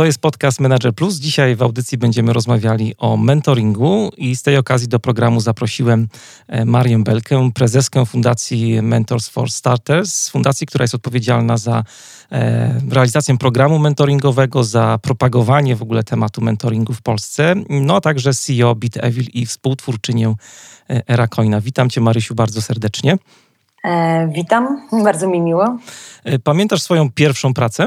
To jest podcast Manager Plus. Dzisiaj w audycji będziemy rozmawiali o mentoringu i z tej okazji do programu zaprosiłem e, Marię Belkę, prezeskę Fundacji Mentors for Starters, fundacji, która jest odpowiedzialna za e, realizację programu mentoringowego, za propagowanie w ogóle tematu mentoringu w Polsce, no a także CEO Bit Evil i współtwórczynię e, Era Coina. Witam Cię Marysiu bardzo serdecznie. E, witam, bardzo mi miło. Pamiętasz swoją pierwszą pracę?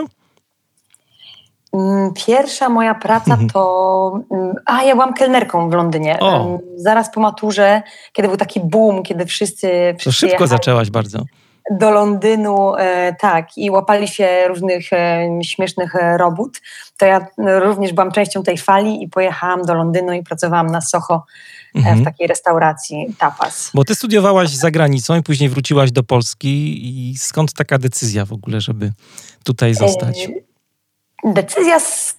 Mm, pierwsza moja praca mhm. to. Mm, a, ja byłam kelnerką w Londynie. O. Zaraz po maturze, kiedy był taki boom, kiedy wszyscy. To szybko zaczęłaś bardzo. Do Londynu, e, tak, i łapali się różnych e, śmiesznych e, robót. To ja również byłam częścią tej fali i pojechałam do Londynu i pracowałam na Soho mhm. w takiej restauracji tapas. Bo ty studiowałaś za granicą i później wróciłaś do Polski i skąd taka decyzja w ogóle, żeby tutaj zostać? Decyzja z,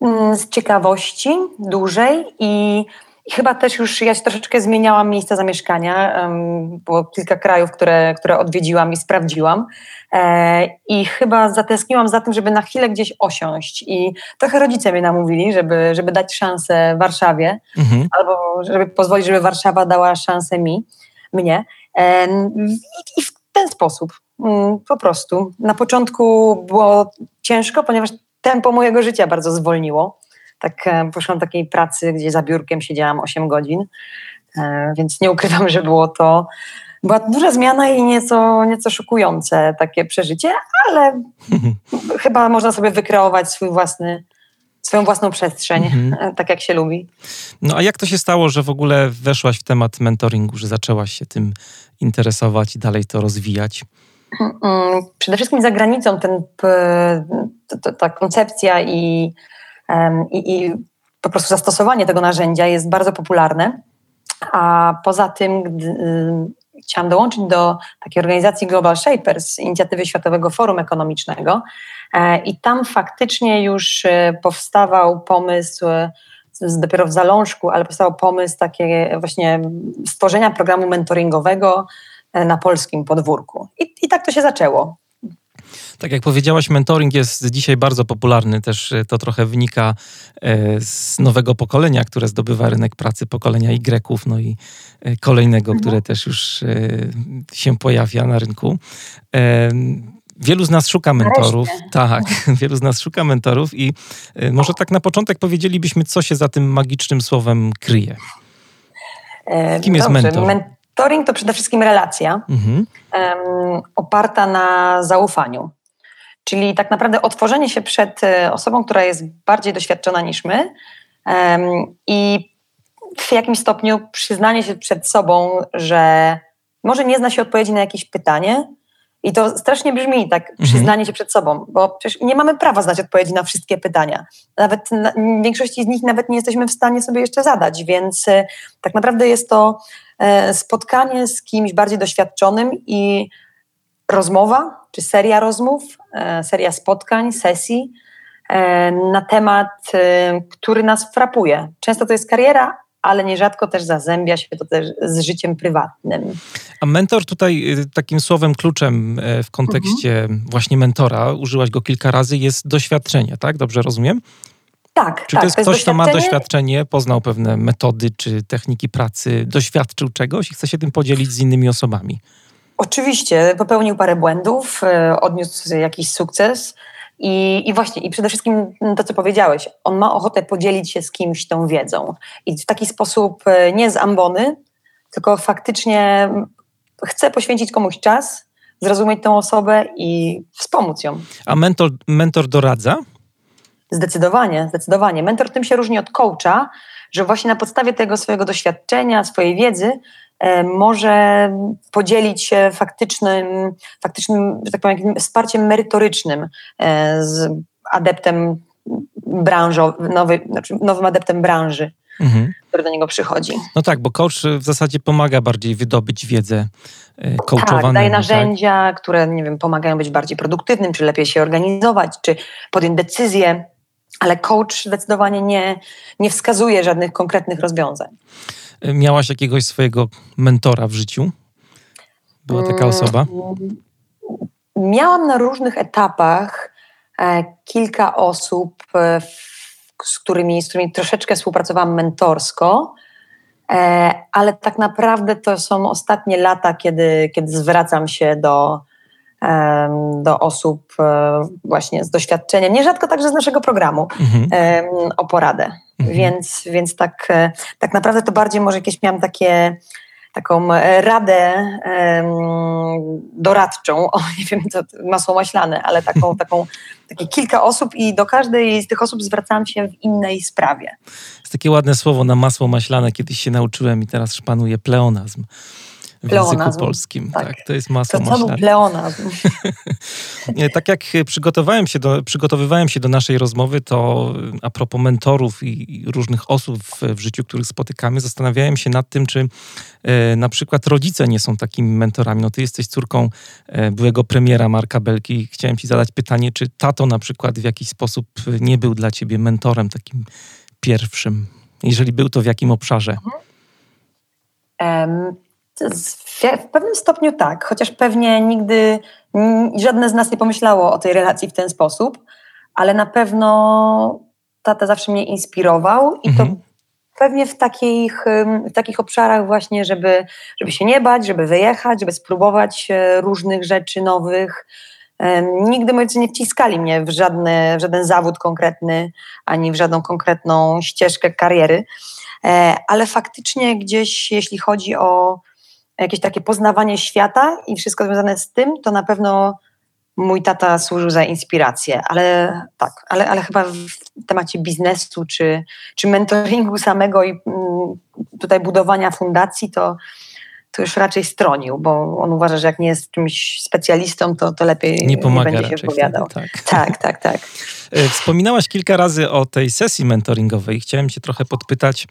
mm, z ciekawości dużej i i chyba też już ja się troszeczkę zmieniałam miejsca zamieszkania. Było kilka krajów, które, które odwiedziłam i sprawdziłam. E, I chyba zatęskniłam za tym, żeby na chwilę gdzieś osiąść. I trochę rodzice mnie namówili, żeby, żeby dać szansę Warszawie, mhm. albo żeby pozwolić, żeby Warszawa dała szansę mi, mnie. I w ten sposób mm, po prostu. Na początku było ciężko, ponieważ tempo mojego życia bardzo zwolniło. Tak e, poszłam do takiej pracy, gdzie za biurkiem siedziałam 8 godzin, e, więc nie ukrywam, że było to była duża zmiana i nieco, nieco szokujące takie przeżycie, ale chyba można sobie wykreować swój własny, swoją własną przestrzeń, mhm. E, tak jak się lubi. No a jak to się stało, że w ogóle weszłaś w temat mentoringu, że zaczęłaś się tym interesować i dalej to rozwijać? Mm, przede wszystkim za granicą ten, ta koncepcja i, i, i po prostu zastosowanie tego narzędzia jest bardzo popularne. A poza tym, chciałam dołączyć do takiej organizacji Global Shapers, inicjatywy Światowego Forum Ekonomicznego, e, i tam faktycznie już e, powstawał pomysł dopiero w zalążku, ale powstał pomysł takie właśnie stworzenia programu mentoringowego E, na polskim podwórku. I, I tak to się zaczęło. Tak jak powiedziałaś, mentoring jest dzisiaj bardzo popularny. Też e, to trochę wynika e, z nowego pokolenia, które zdobywa rynek pracy, pokolenia Y, no i kolejnego, mhm. które też już się pojawia na rynku. Wielu z nas szuka mentorów. Tak, wielu z nas szuka mentorów i może tak na początek powiedzielibyśmy, co się za tym magicznym słowem kryje. Kim jest Dobrze, mentor? Mentoring to przede wszystkim relacja mhm. um, oparta na zaufaniu. Czyli tak naprawdę otworzenie się przed e, osobą, która jest bardziej doświadczona niż my um, i w jakimś stopniu przyznanie się przed sobą, że może nie zna się odpowiedzi na jakieś pytanie, i to strasznie brzmi tak, mhm. przyznanie się przed sobą, bo przecież nie mamy prawa znać odpowiedzi na wszystkie pytania. Nawet na, większości z nich nawet nie jesteśmy w stanie sobie jeszcze zadać, więc y, tak naprawdę jest to E, spotkanie z kimś bardziej doświadczonym i rozmowa, czy seria rozmów, e, seria spotkań, sesji e, na temat, który nas frapuje. Często to jest kariera, ale nierzadko też zazębia się to też z życiem prywatnym. A mentor tutaj takim słowem kluczem w kontekście mhm. właśnie mentora, użyłaś go kilka razy, jest doświadczenie, tak? Dobrze rozumiem? Tak, Czy tak, to jest to ktoś, kto ma doświadczenie, poznał pewne metody czy techniki pracy, doświadczył czegoś i chce się tym podzielić z innymi osobami? Oczywiście, popełnił parę błędów, e, odniósł jakiś sukces. I, I właśnie, i przede wszystkim to, co powiedziałeś, on ma ochotę podzielić się z kimś tą wiedzą. I w taki sposób e, nie z ambony, tylko faktycznie chce poświęcić komuś czas, zrozumieć tę osobę i wspomóc ją. A mentor, mentor doradza? Zdecydowanie, zdecydowanie. Mentor tym się różni od coacha, że właśnie na podstawie tego swojego doświadczenia, swojej wiedzy może podzielić się faktycznym, faktycznym że tak powiem, wsparciem merytorycznym e, z adeptem branżowym, nowy, znaczy nowym adeptem branży. Mhm. który do niego przychodzi. No tak, bo coach w zasadzie pomaga bardziej wydobyć wiedzę coachowaną. Tak, daje narzędzia, tak? które nie wiem, pomagają być bardziej produktywnym, czy lepiej się organizować, czy podjąć decyzje, ale coach zdecydowanie nie, nie wskazuje żadnych konkretnych rozwiązań. Miałaś jakiegoś swojego mentora w życiu? Była taka mm, osoba? Miałam na różnych etapach e, kilka osób, e, z którymi, z którymi troszeczkę współpracowałam mentorsko, e, ale tak naprawdę to są ostatnie lata, kiedy, kiedy zwracam się do, do osób właśnie z doświadczeniem, nierzadko także z naszego programu, mhm. o poradę. Mhm. Więc, więc tak, tak naprawdę to bardziej może jakieś miałam takie taką e, radę doradczą, o nie wiem, co masło maślane, ale taką, taką, takie kilka osób i do każdej z tych osób zwracałam się w innej sprawie. Jest takie ładne słowo na masło maślane, kiedyś się nauczyłem i teraz szpanuje pleonazm w pleonazm. języku polskim. Tak. tak. to jest masło to maślane. pleonazm. tak jak przygotowałem się do, przygotowywałem się do naszej rozmowy, to a propos mentorów i różnych osób w, w życiu, których spotykamy, zastanawiałem się nad tym, czy e, na przykład rodzice nie są takimi mentorami. No ty jesteś córką e, byłego premiera Marka Belki. Chciałem ci zadać pytanie, czy tato na przykład w jakiś sposób nie był dla ciebie mentorem takim pierwszym? Jeżeli był, to w jakim obszarze? Um, w pewnym stopniu tak, chociaż pewnie nigdy żadne z nas nie pomyślało o tej relacji w ten sposób, ale na pewno tata zawsze mnie inspirował i mhm. to pewnie w takich, w takich obszarach właśnie, żeby, żeby się nie bać, żeby wyjechać, żeby spróbować e, różnych rzeczy nowych. Nigdy moi nie wciskali mnie w, w żaden zawód konkretny, ani w żadną konkretną ścieżkę kariery, e, ale faktycznie gdzieś, jeśli chodzi o jakieś takie poznawanie świata i wszystko związane z tym, to na pewno mój tata służył za inspirację, ale tak, ale, ale chyba w temacie biznesu czy, czy mentoringu samego i mm, tutaj budowania fundacji, to, to już raczej stronił, bo on uważa, że jak nie jest czymś specjalistą, to, to lepiej nie, pomaga nie będzie się wypowiadał. tak. tak, tak, tak. E, wspominałaś kilka razy o tej sesji mentoringowej. Chciałem Cię trochę podpytać,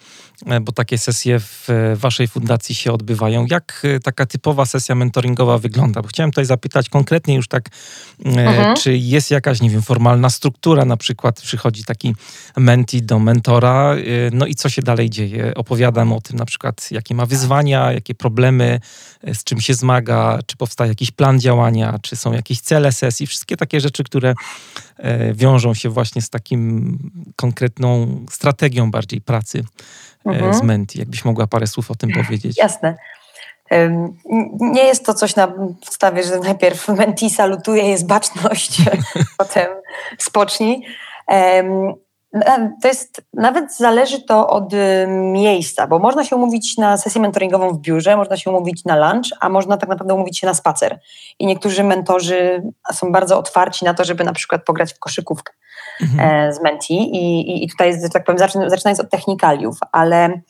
e, bo takie sesje w Waszej fundacji się odbywają. Jak e, taka typowa sesja mentoringowa wygląda? Bo chciałem tutaj zapytać konkretnie już tak, mhm. czy jest jakaś, nie wiem, formalna struktura, na przykład przychodzi taki menti do mentora, no i co się dalej dzieje? Opowiadam o tym na przykład, jakie ma wyzwania, jakie problemy, z czym się zmaga, czy powstaje jakiś plan działania, czy są jakieś cele sesji, wszystkie takie rzeczy, które wiążą się właśnie z takim konkretną strategią bardziej pracy e, mhm. z Menti. Jakbyś mogła parę słów o tym powiedzieć. Jasne. Nie jest to coś na podstawie, że najpierw Menti salutuje, jest baczność, potem spocznij. To jest, nawet zależy to od y, miejsca, bo można się umówić na sesję mentoringową w biurze, można się umówić na lunch, a można tak naprawdę umówić się na spacer. I niektórzy mentorzy są bardzo otwarci na to, żeby na przykład pograć w koszykówkę mhm. E, z menti i, i, i tutaj, że tak powiem, zaczynając od technikaliów, ale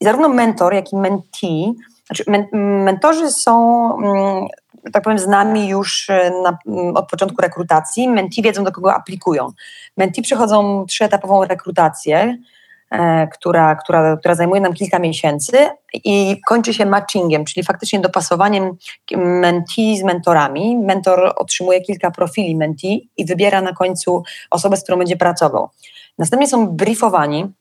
zarówno mentor, jak i mentee, znaczy men, mentorzy są mm, tak powiem, z nami już e, na, od początku rekrutacji. Menti wiedzą, do kogo aplikują. Menti przechodzą trzyetapową rekrutację, e, która, która, która zajmuje nam kilka miesięcy i kończy się matchingiem, czyli faktycznie dopasowaniem menti z mentorami. Mentor otrzymuje kilka profili menti i wybiera na końcu osobę, z którą będzie pracował. Następnie są briefowani,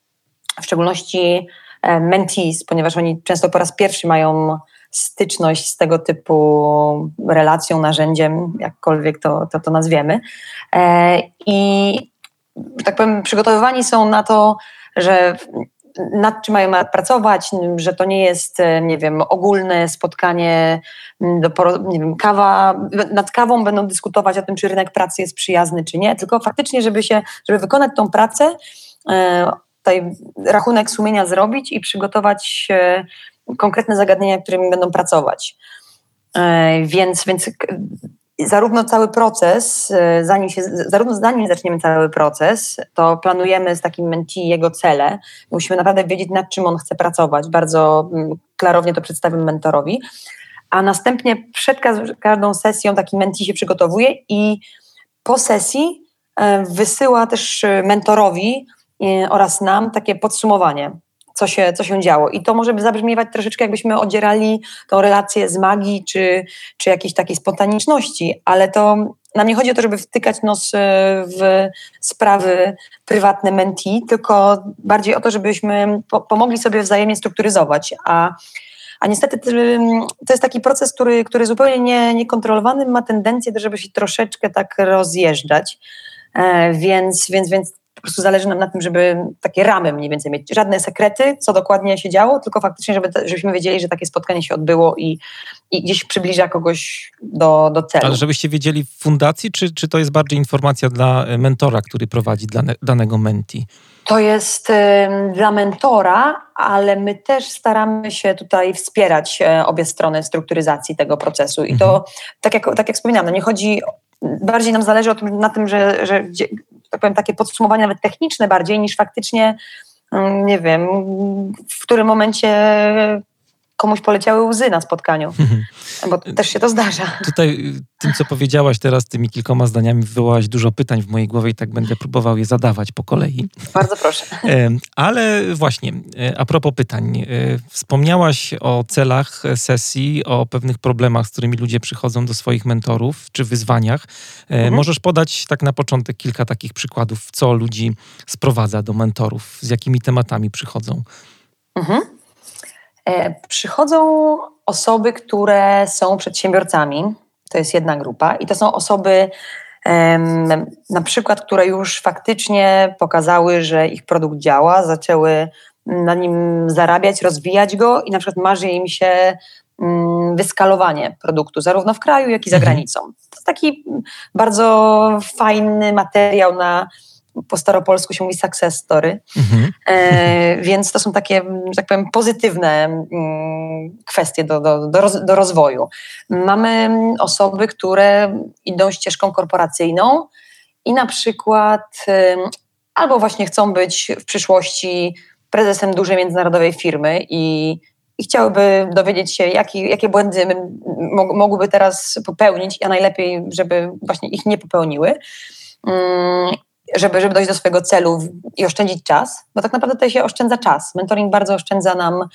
w szczególności e, mentees, ponieważ oni często po raz pierwszy mają styczność z tego typu relacją, narzędziem, jakkolwiek to, to, to nazwiemy. E, I tak powiem, przygotowywani są na to, że nad czym mają pracować, że to nie jest, nie wiem, ogólne spotkanie, do, nie wiem, kawa, nad kawą będą dyskutować o tym, czy rynek pracy jest przyjazny, czy nie, tylko faktycznie, żeby się, żeby wykonać tą pracę, e, tutaj rachunek sumienia zrobić i przygotować konkretne zagadnienia, którymi będą pracować. E, więc, więc zarówno cały proces, e, zanim się, zarówno zanim zaczniemy cały proces, to planujemy z takim menti jego cele. Musimy naprawdę wiedzieć, nad czym on chce pracować. Bardzo mm, klarownie to przedstawimy mentorowi. A następnie przed każdą sesją taki menti się przygotowuje i po sesji e, wysyła też mentorowi oraz nam takie podsumowanie co się, co się działo. I to może zabrzmiewać troszeczkę, jakbyśmy odzierali tą relację z magii czy, czy jakiejś takiej spontaniczności, ale to nam nie chodzi o to, żeby wtykać nos e, w sprawy prywatne menti, tylko bardziej o to, żebyśmy po pomogli sobie wzajemnie strukturyzować. A, a niestety to jest taki proces, który, który zupełnie nie, niekontrolowany ma tendencję, żeby się troszeczkę tak rozjeżdżać. E, więc, więc, więc po prostu zależy nam na tym, żeby takie ramy mniej więcej mieć. Żadne sekrety, co dokładnie się działo, tylko faktycznie, żeby, żebyśmy wiedzieli, że takie spotkanie się odbyło i, i gdzieś przybliża kogoś do, do celu. Ale żebyście wiedzieli w fundacji, czy, czy to jest bardziej informacja dla e, mentora, który prowadzi dane, danego menti? To jest y, dla mentora, ale my też staramy się tutaj wspierać e, obie strony strukturyzacji tego procesu. I mhm. to, tak jak, tak jak wspominałam, no nie chodzi bardziej nam zależy na tym, że, że tak powiem, takie podsumowania nawet techniczne bardziej niż faktycznie, mm, nie wiem, w którym momencie komuś poleciały łzy na spotkaniu, mhm. bo też się to zdarza. Tutaj y, tym, co powiedziałaś teraz, tymi kilkoma zdaniami wywołałaś dużo pytań w mojej głowie i tak będę próbował je zadawać po kolei. Bardzo proszę. Ale właśnie, e, a propos pytań. E, wspomniałaś o celach sesji, o pewnych problemach, z którymi ludzie przychodzą do swoich mentorów, czy wyzwaniach. E, mhm. Możesz podać tak na początek kilka takich przykładów, co ludzi sprowadza do mentorów, z jakimi tematami przychodzą? Mhm. E, przychodzą osoby, które są przedsiębiorcami, to jest jedna grupa, i to są osoby, na przykład, które już faktycznie pokazały, że ich produkt działa, zaczęły na nim zarabiać, rozwijać go i na przykład marzy im się mm, wyskalowanie produktu, zarówno w kraju, jak i za mhm. granicą. To jest taki bardzo fajny materiał na po staropolsku się mówi success story. Mhm. E, więc to są takie, że tak powiem, pozytywne mm, kwestie do, do, do, roz, do rozwoju. Mamy osoby, które idą ścieżką korporacyjną i na przykład albo właśnie chcą być w przyszłości prezesem dużej międzynarodowej firmy i, i chciałyby dowiedzieć się, jaki, jakie błędy mogłyby teraz popełnić, a najlepiej, żeby właśnie ich nie popełniły. Żeby, żeby dojść do swojego celu i oszczędzić czas, bo tak naprawdę tutaj się oszczędza czas. Mentoring bardzo oszczędza nam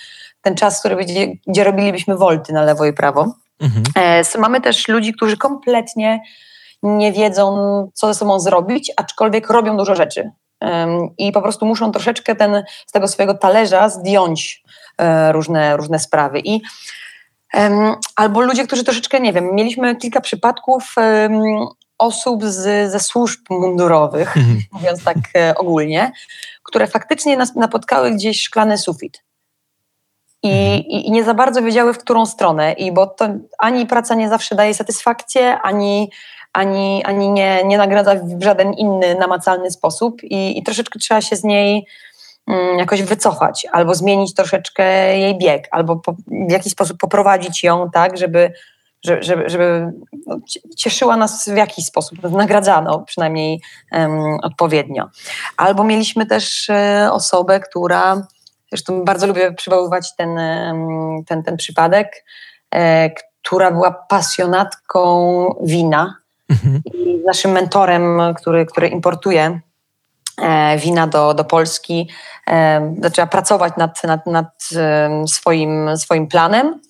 ten czas, który będzie, gdzie robilibyśmy wolty na lewo i prawo. Mhm. E, mamy też ludzi, którzy kompletnie nie wiedzą, co ze sobą zrobić, aczkolwiek robią dużo rzeczy. I po prostu muszą troszeczkę ten, z tego swojego talerza zdjąć e, różne, różne sprawy. I albo ludzie, którzy troszeczkę, nie wiem, mieliśmy kilka przypadków osób z, ze służb mundurowych, mhm. mówiąc tak e, ogólnie, które faktycznie nas napotkały gdzieś szklany sufit. I, mhm. i, I, nie za bardzo wiedziały, w którą stronę. I bo to ani praca nie zawsze daje satysfakcję, ani, ani, ani nie, nie nagradza w żaden inny namacalny sposób. I, i troszeczkę trzeba się z niej mm, jakoś wycofać, albo zmienić troszeczkę jej bieg, albo po, w jakiś sposób poprowadzić ją tak, żeby żeby, żeby no, cieszyła nas w jakiś sposób, nagradzano przynajmniej um, odpowiednio. Albo mieliśmy też e, osobę, która, zresztą bardzo lubię przywoływać ten, ten, ten przypadek, e, która była pasjonatką wina mhm. i naszym mentorem, który, który importuje e, wina do, do Polski, zaczęła pracować nad, nad, nad swoim, swoim planem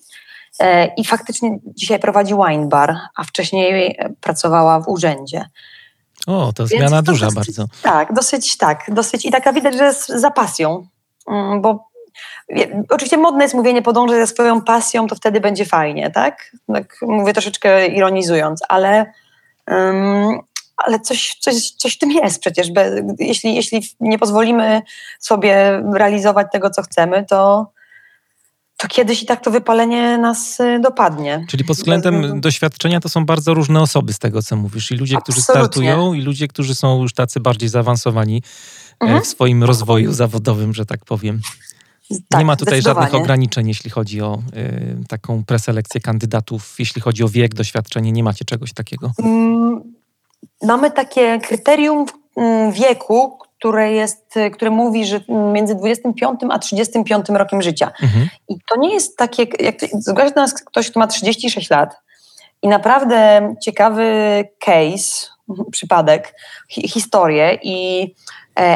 i faktycznie dzisiaj prowadzi wine bar, a wcześniej pracowała w urzędzie. O, to zmiana duża dosyć, bardzo. Tak, dosyć tak, dosyć i taka widać, że jest za pasją, mm, bo Oczywiście modne jest mówienie, podążę za swoją pasją, to wtedy będzie fajnie, tak? tak mówię troszeczkę ironizując, ale, um, ale coś, coś, coś w tym jest przecież. Jeśli, jeśli nie pozwolimy sobie realizować tego, co chcemy, to, to kiedyś i tak to wypalenie nas y, dopadnie. Czyli pod względem doświadczenia to są bardzo różne osoby z tego, co mówisz. I ludzie, Absolutnie. którzy startują, i ludzie, którzy są już tacy bardziej zaawansowani e, mhm. w swoim rozwoju zawodowym, że tak powiem. Tak, nie ma tutaj żadnych ograniczeń, jeśli chodzi o y, taką preselekcję kandydatów, jeśli chodzi o wiek, doświadczenie. Nie macie czegoś takiego? Mm, mamy takie kryterium mm, wieku, które, jest, które mówi, że między 25 a 35 rokiem życia. Mhm. I to nie jest takie, jak zgłasza do nas ktoś, kto ma 36 lat i naprawdę ciekawy case, przypadek, hi, historię i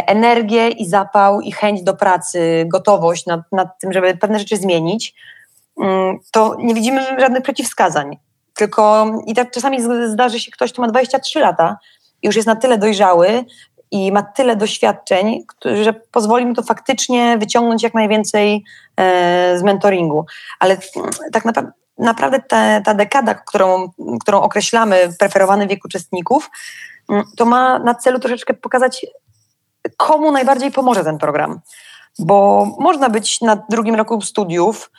energię i zapał i chęć do pracy, gotowość nad, nad tym, żeby pewne rzeczy zmienić, mm, to nie widzimy żadnych przeciwwskazań. Tylko i tak czasami zdarzy się ktoś, kto ma 23 lata i już jest na tyle dojrzały i ma tyle doświadczeń, że pozwoli mu to faktycznie wyciągnąć jak najwięcej e, z mentoringu. Ale tak naprawdę naprawdę ta, ta dekada, którą, którą określamy, preferowany wiek uczestników, mm, to ma na celu troszeczkę pokazać, komu najbardziej pomoże ten program. Bo można być na drugim roku studiów,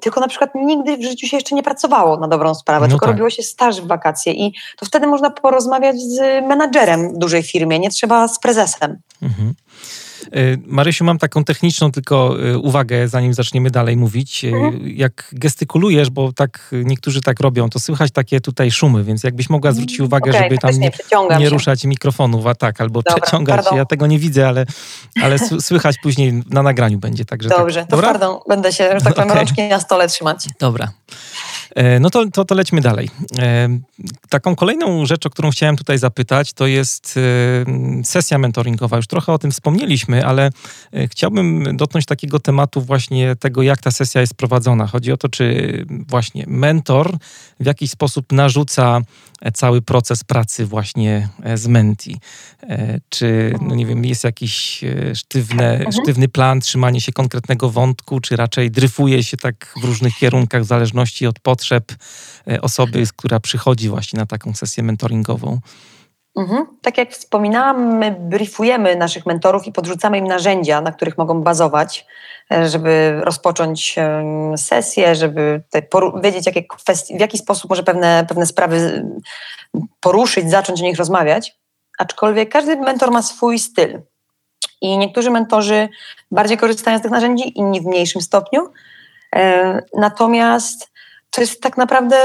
tylko na przykład nigdy w życiu się jeszcze nie pracowało na dobrą sprawę, no tylko tak. robiło się staż w wakacje i to wtedy można porozmawiać z menadżerem dużej firmie, nie trzeba z prezesem. Mhm. Y, Marysiu, mam taką techniczną tylko y, uwagę, zanim zaczniemy dalej mówić. Y, mhm. Jak gestykulujesz, bo tak niektórzy tak robią, to słychać takie tutaj szumy, więc jakbyś mogła zwrócić uwagę, okay, żeby tam nie, nie ruszać mikrofonów, a tak, albo Dobra, przeciągać. Pardon. Ja tego nie widzę, ale, ale słychać później na nagraniu będzie. Także tak. Dobrze, tak. to Dobra? pardon, będę się, że tak powiem, okay. rączki na stole trzymać. Dobra. E, no to, to, to lećmy dalej. E, taką kolejną rzecz, o którą chciałem tutaj zapytać, to jest e, sesja mentoringowa. Już trochę o tym wspomnieliśmy, ale chciałbym dotknąć takiego tematu właśnie tego, jak ta sesja jest prowadzona. Chodzi o to, czy właśnie mentor w jakiś sposób narzuca cały proces pracy właśnie z menti. Czy, no nie wiem, jest jakiś sztywne, mhm. sztywny plan, trzymanie się konkretnego wątku, czy raczej dryfuje się tak w różnych kierunkach w zależności od potrzeb potrzeb e, osoby, która przychodzi właśnie na taką sesję mentoringową? Mhm. Tak jak wspominałam, my briefujemy naszych mentorów i podrzucamy im narzędzia, na których mogą bazować, e, żeby rozpocząć sesję, żeby wiedzieć, jakie kwestie, w jaki sposób może pewne, pewne sprawy poruszyć, zacząć o nich rozmawiać. Aczkolwiek każdy mentor ma swój styl. I niektórzy mentorzy bardziej korzystają z tych narzędzi, inni w mniejszym stopniu. E, natomiast to jest tak naprawdę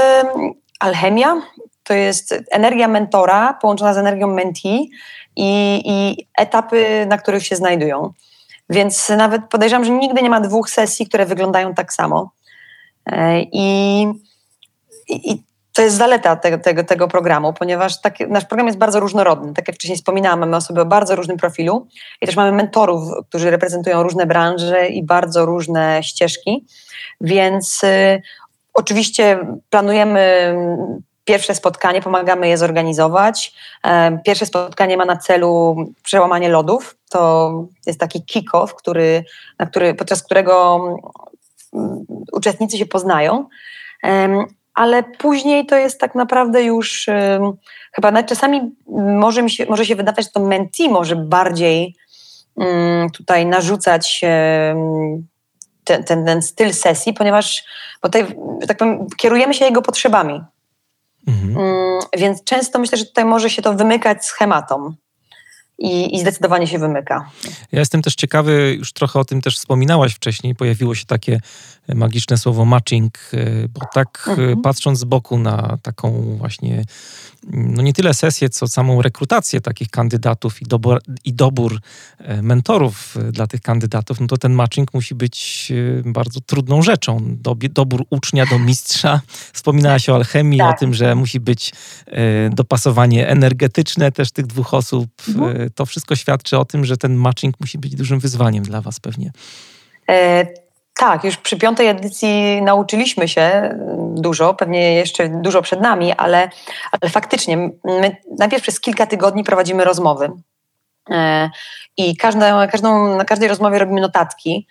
alchemia, to jest energia mentora połączona z energią mentee i, i etapy, na których się znajdują. Więc nawet podejrzewam, że nigdy nie ma dwóch sesji, które wyglądają tak samo. E, I, i to jest zaleta tego, tego, tego programu, ponieważ nasz program jest bardzo różnorodny. Tak jak wcześniej wspominałam, mamy osoby o bardzo różnym profilu i też mamy mentorów, którzy reprezentują różne branże i bardzo różne ścieżki. Więc y, Oczywiście planujemy pierwsze spotkanie, pomagamy je zorganizować. Pierwsze spotkanie ma na celu przełamanie lodów. To jest taki kick-off, który, który, podczas którego mm, uczestnicy się poznają. Ale później to jest tak naprawdę już chyba nawet czasami może, mi się, może się wydawać, że to mentee może bardziej mm, tutaj narzucać ten, ten, ten styl sesji, ponieważ bo tutaj, tak powiem, kierujemy się jego potrzebami. Mhm. Mm, więc często myślę, że tutaj może się to wymykać schematom. I, i, zdecydowanie się wymyka. Ja jestem też ciekawy, już trochę o tym też wspominałaś wcześniej, pojawiło się takie magiczne słowo matching, e, bo tak e, mhm. patrząc z boku na taką właśnie no nie tyle sesję, co samą rekrutację takich kandydatów i dobór, i dobór e, mentorów e, dla tych kandydatów, no to ten matching musi być e, bardzo trudną rzeczą. Dobór ucznia do mistrza. Wspominałaś o alchemii, tak. o tym, że musi być dopasowanie energetyczne też tych dwóch osób. Mhm. To wszystko świadczy o tym, że ten matching musi być dużym wyzwaniem dla was pewnie. Tak, już przy piątej edycji nauczyliśmy się dużo, pewnie jeszcze dużo przed nami, ale, ale faktycznie my najpierw przez kilka tygodni prowadzimy rozmowy. E, I każda, każdą, na każdej rozmowie robimy notatki,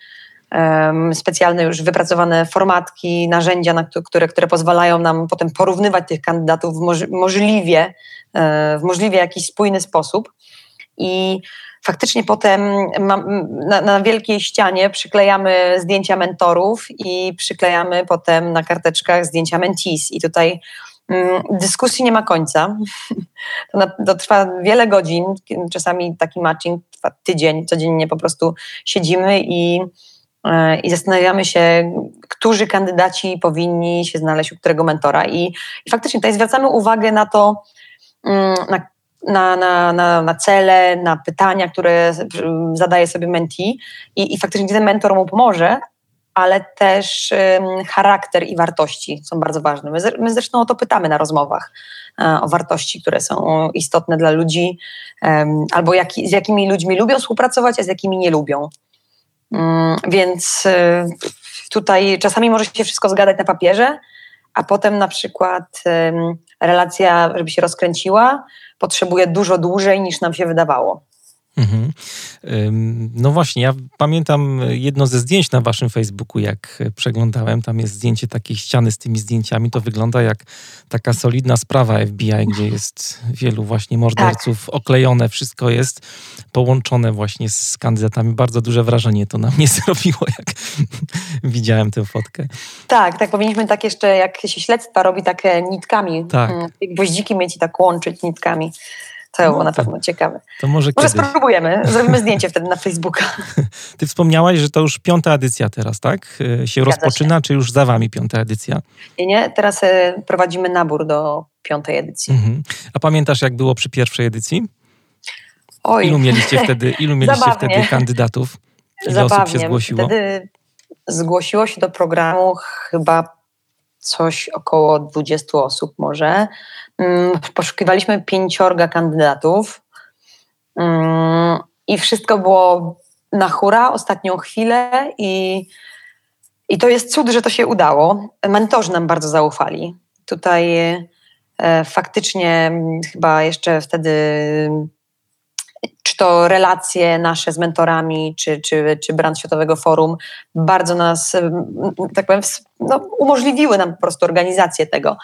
specjalne już wypracowane formatki, narzędzia, na które, które pozwalają nam potem porównywać tych kandydatów możliwie, e, w możliwie jakiś spójny sposób. I faktycznie potem na, wielkiej ścianie przyklejamy zdjęcia mentorów i przyklejamy potem na karteczkach zdjęcia mentees. I tutaj mm, dyskusji nie ma końca. To, to, trwa wiele godzin, czasami taki matching trwa tydzień, codziennie po prostu siedzimy i, e, i zastanawiamy się, którzy kandydaci powinni się znaleźć u którego mentora. I, i faktycznie tutaj zwracamy uwagę na to, mm, na na, na, na, na cele, na pytania, które zadaje sobie mentee i, i faktycznie ten mentor mu pomoże, ale też charakter i wartości są bardzo ważne. My, my zresztą o to pytamy na rozmowach, e, o wartości, które są istotne dla ludzi, albo jak, z jakimi ludźmi lubią współpracować, a z jakimi nie lubią. Mm, więc e, tutaj czasami może się wszystko zgadać na papierze, a potem na przykład relacja, żeby się rozkręciła, potrzebuje dużo dłużej niż nam się wydawało. Mhm. No właśnie, ja pamiętam jedno ze zdjęć na waszym Facebooku, jak przeglądałem. Tam jest zdjęcie takiej ściany z tymi zdjęciami. To wygląda jak taka solidna sprawa FBI, gdzie jest wielu właśnie morderców tak. oklejone, wszystko jest połączone właśnie z kandydatami. Bardzo duże wrażenie to na mnie zrobiło, jak widziałem tę fotkę. Tak, tak. Powinniśmy tak jeszcze, jak się śledztwa robi, takie nitkami. Tak. Mm, gwoździki mieć i tak łączyć nitkami. To no, było na pewno ciekawe. To może, może spróbujemy, zrobimy zdjęcie wtedy na Facebooka. Ty wspomniałaś, że to już piąta edycja teraz, tak? E, się Zgadza rozpoczyna, się. czy już za wami piąta edycja? Nie, nie, teraz e, prowadzimy nabór do piątej edycji. Mhm. A pamiętasz, jak było przy pierwszej edycji? Oj. Ilu mieliście wtedy, ilu mieliście wtedy kandydatów? Ile Zabawnie. osób się zgłosiło? Wtedy zgłosiło się do programu chyba coś około 20 osób może. Mm, poszukiwaliśmy pięciorga kandydatów mm, i wszystko było na hura, ostatnią chwilę i, i to jest cud, że to się udało. Mentorzy nam bardzo zaufali. Tutaj e, faktycznie mm, chyba jeszcze wtedy czy to relacje nasze z mentorami, czy, czy, czy brand Światowego Forum bardzo nas, tak powiem, no, umożliwiły nam po prostu organizację tego,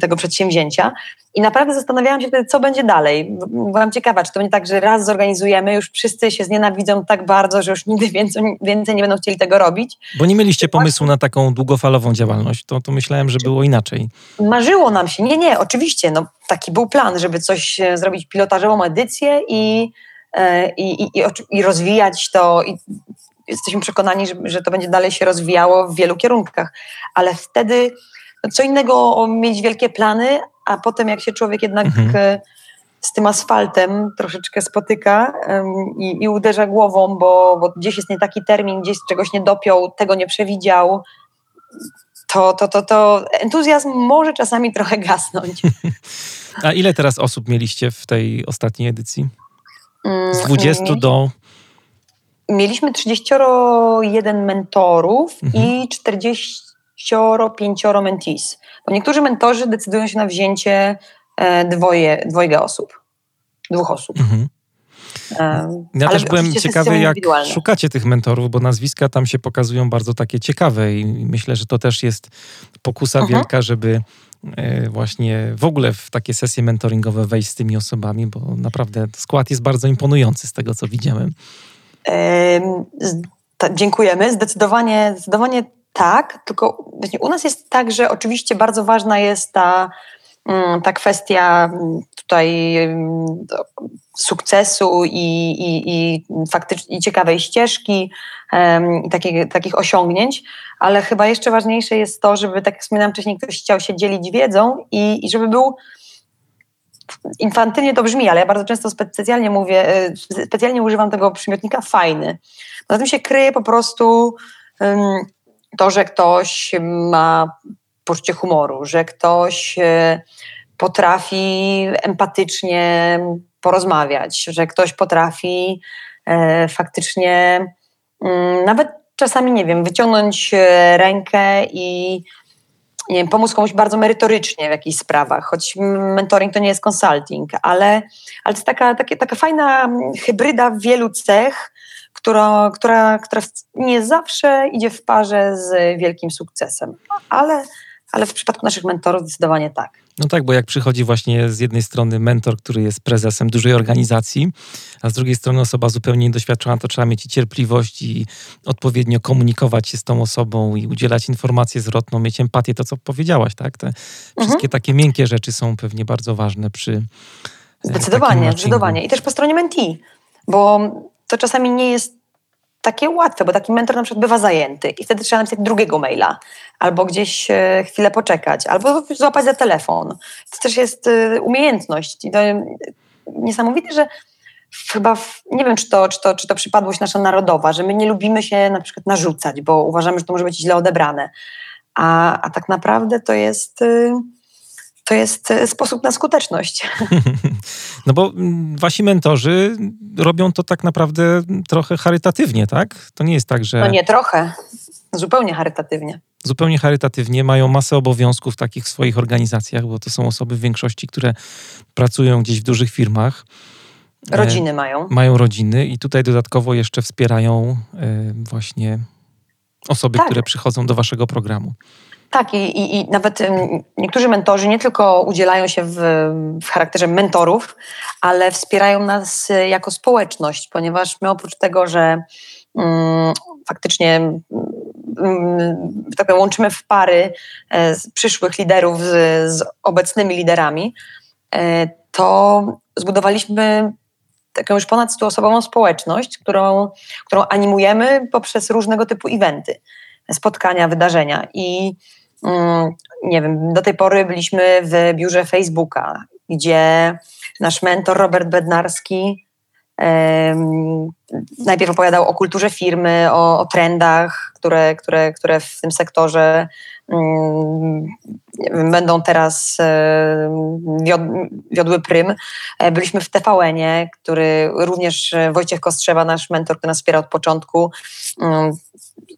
tego przedsięwzięcia. I naprawdę zastanawiałam się wtedy, co będzie dalej. Byłam ciekawa, czy to będzie tak, że raz zorganizujemy, już wszyscy się znienawidzą tak bardzo, że już nigdy więcej, więcej nie będą chcieli tego robić. Bo nie mieliście pomysłu na taką długofalową działalność. To, to myślałem, że było inaczej. Marzyło nam się. Nie, nie, oczywiście. No, taki był plan, żeby coś e, zrobić pilotażową edycję i, e, i, i, i, rozwijać to. I jesteśmy przekonani, że, że to będzie dalej się rozwijało w wielu kierunkach. Ale wtedy co innego mieć wielkie plany, a potem jak się człowiek jednak mhm. E, z tym asfaltem troszeczkę spotyka i, i, uderza głową, bo, bo gdzieś jest nie taki termin, gdzieś czegoś nie dopiął, tego nie przewidział, to, to, to, to entuzjazm może czasami trochę gasnąć. A ile teraz osób mieliście w tej ostatniej edycji? Z 20 mm, do. Mieliśmy 31 mentorów mhm. i 45 mentees. Bo niektórzy mentorzy decydują się na wzięcie e, dwoje, dwojga osób, dwóch osób. Mhm. E, ja też byłem ciekawy, jak szukacie tych mentorów, bo nazwiska tam się pokazują bardzo takie ciekawe i myślę, że to też jest pokusa mhm. wielka, żeby e, właśnie w ogóle w takie sesje mentoringowe wejść z tymi osobami, bo naprawdę skład jest bardzo imponujący z tego, co widziałem. Dziękujemy. Zdecydowanie, zdecydowanie tak, tylko u nas jest tak, że oczywiście bardzo ważna jest ta, mm, ta kwestia mm, tutaj mm, sukcesu i, i, i faktycznie ciekawej ścieżki um, i takich, takich osiągnięć, ale chyba jeszcze ważniejsze jest to, żeby, tak jak wspominałam wcześniej, ktoś chciał się dzielić wiedzą i, i żeby był infantylnie to brzmi, ale ja bardzo często specjalnie mówię, e, specjalnie używam tego przymiotnika fajny. Poza tym się kryje po prostu to, że ktoś ma poczucie humoru, że ktoś e, potrafi empatycznie porozmawiać, że ktoś potrafi e, faktycznie nawet czasami, nie wiem, wyciągnąć e, rękę i nie wiem, pomóc komuś bardzo merytorycznie w jakichś sprawach, choć mentoring to nie jest consulting, ale, ale to jest taka, taka, fajna hybryda wielu cech, która, która, która nie zawsze idzie w parze z wielkim sukcesem, ale, ale w przypadku naszych mentorów zdecydowanie tak. No tak, bo jak przychodzi właśnie z jednej strony mentor, który jest prezesem dużej organizacji, a z drugiej strony osoba zupełnie niedoświadczona, to trzeba mieć i cierpliwość i odpowiednio komunikować się z tą osobą i udzielać informację zwrotną, mieć empatię, to co powiedziałaś, tak? Te mhm. wszystkie takie miękkie rzeczy są pewnie bardzo ważne przy e, Zdecydowanie, zdecydowanie. I też po stronie mentee, bo to czasami nie jest takie łatwe, bo taki mentor na przykład bywa zajęty i wtedy trzeba napisać drugiego maila, albo gdzieś e, chwilę poczekać, albo złapać za telefon. To też jest e, umiejętność. I to niesamowite, że chyba, nie wiem, czy to, czy, to, czy to przypadłość nasza narodowa, że my nie lubimy się na przykład narzucać, bo uważamy, że to może być źle odebrane. A, a tak naprawdę to jest. To jest sposób na skuteczność. No bo mm, wasi mentorzy robią to tak naprawdę trochę charytatywnie, tak? To nie jest tak, że. No nie trochę, zupełnie charytatywnie. Zupełnie charytatywnie, mają masę obowiązków takich w swoich organizacjach, bo to są osoby w większości, które pracują gdzieś w dużych firmach. Rodziny e, mają. Mają rodziny i tutaj dodatkowo jeszcze wspierają e, właśnie osoby, tak. które przychodzą do waszego programu. Tak, i, i, i, nawet niektórzy mentorzy nie tylko udzielają się w, w, charakterze mentorów, ale wspierają nas jako społeczność, ponieważ my oprócz tego, że um, faktycznie tak powiem, łączymy w pary e, przyszłych liderów z, z obecnymi liderami, e, to zbudowaliśmy taką już ponad stuosobową społeczność, którą, którą animujemy poprzez różnego typu eventy, spotkania, wydarzenia. I mm, nie wiem, do tej pory byliśmy w biurze Facebooka, gdzie nasz mentor Robert Bednarski najpierw opowiadał o kulturze firmy, o, o trendach, które, które, które w tym sektorze będą teraz e, wiodły prym. E, byliśmy w TVN-ie, który również Wojciech Kostrzewa, nasz mentor, który nas wspiera od początku, mm,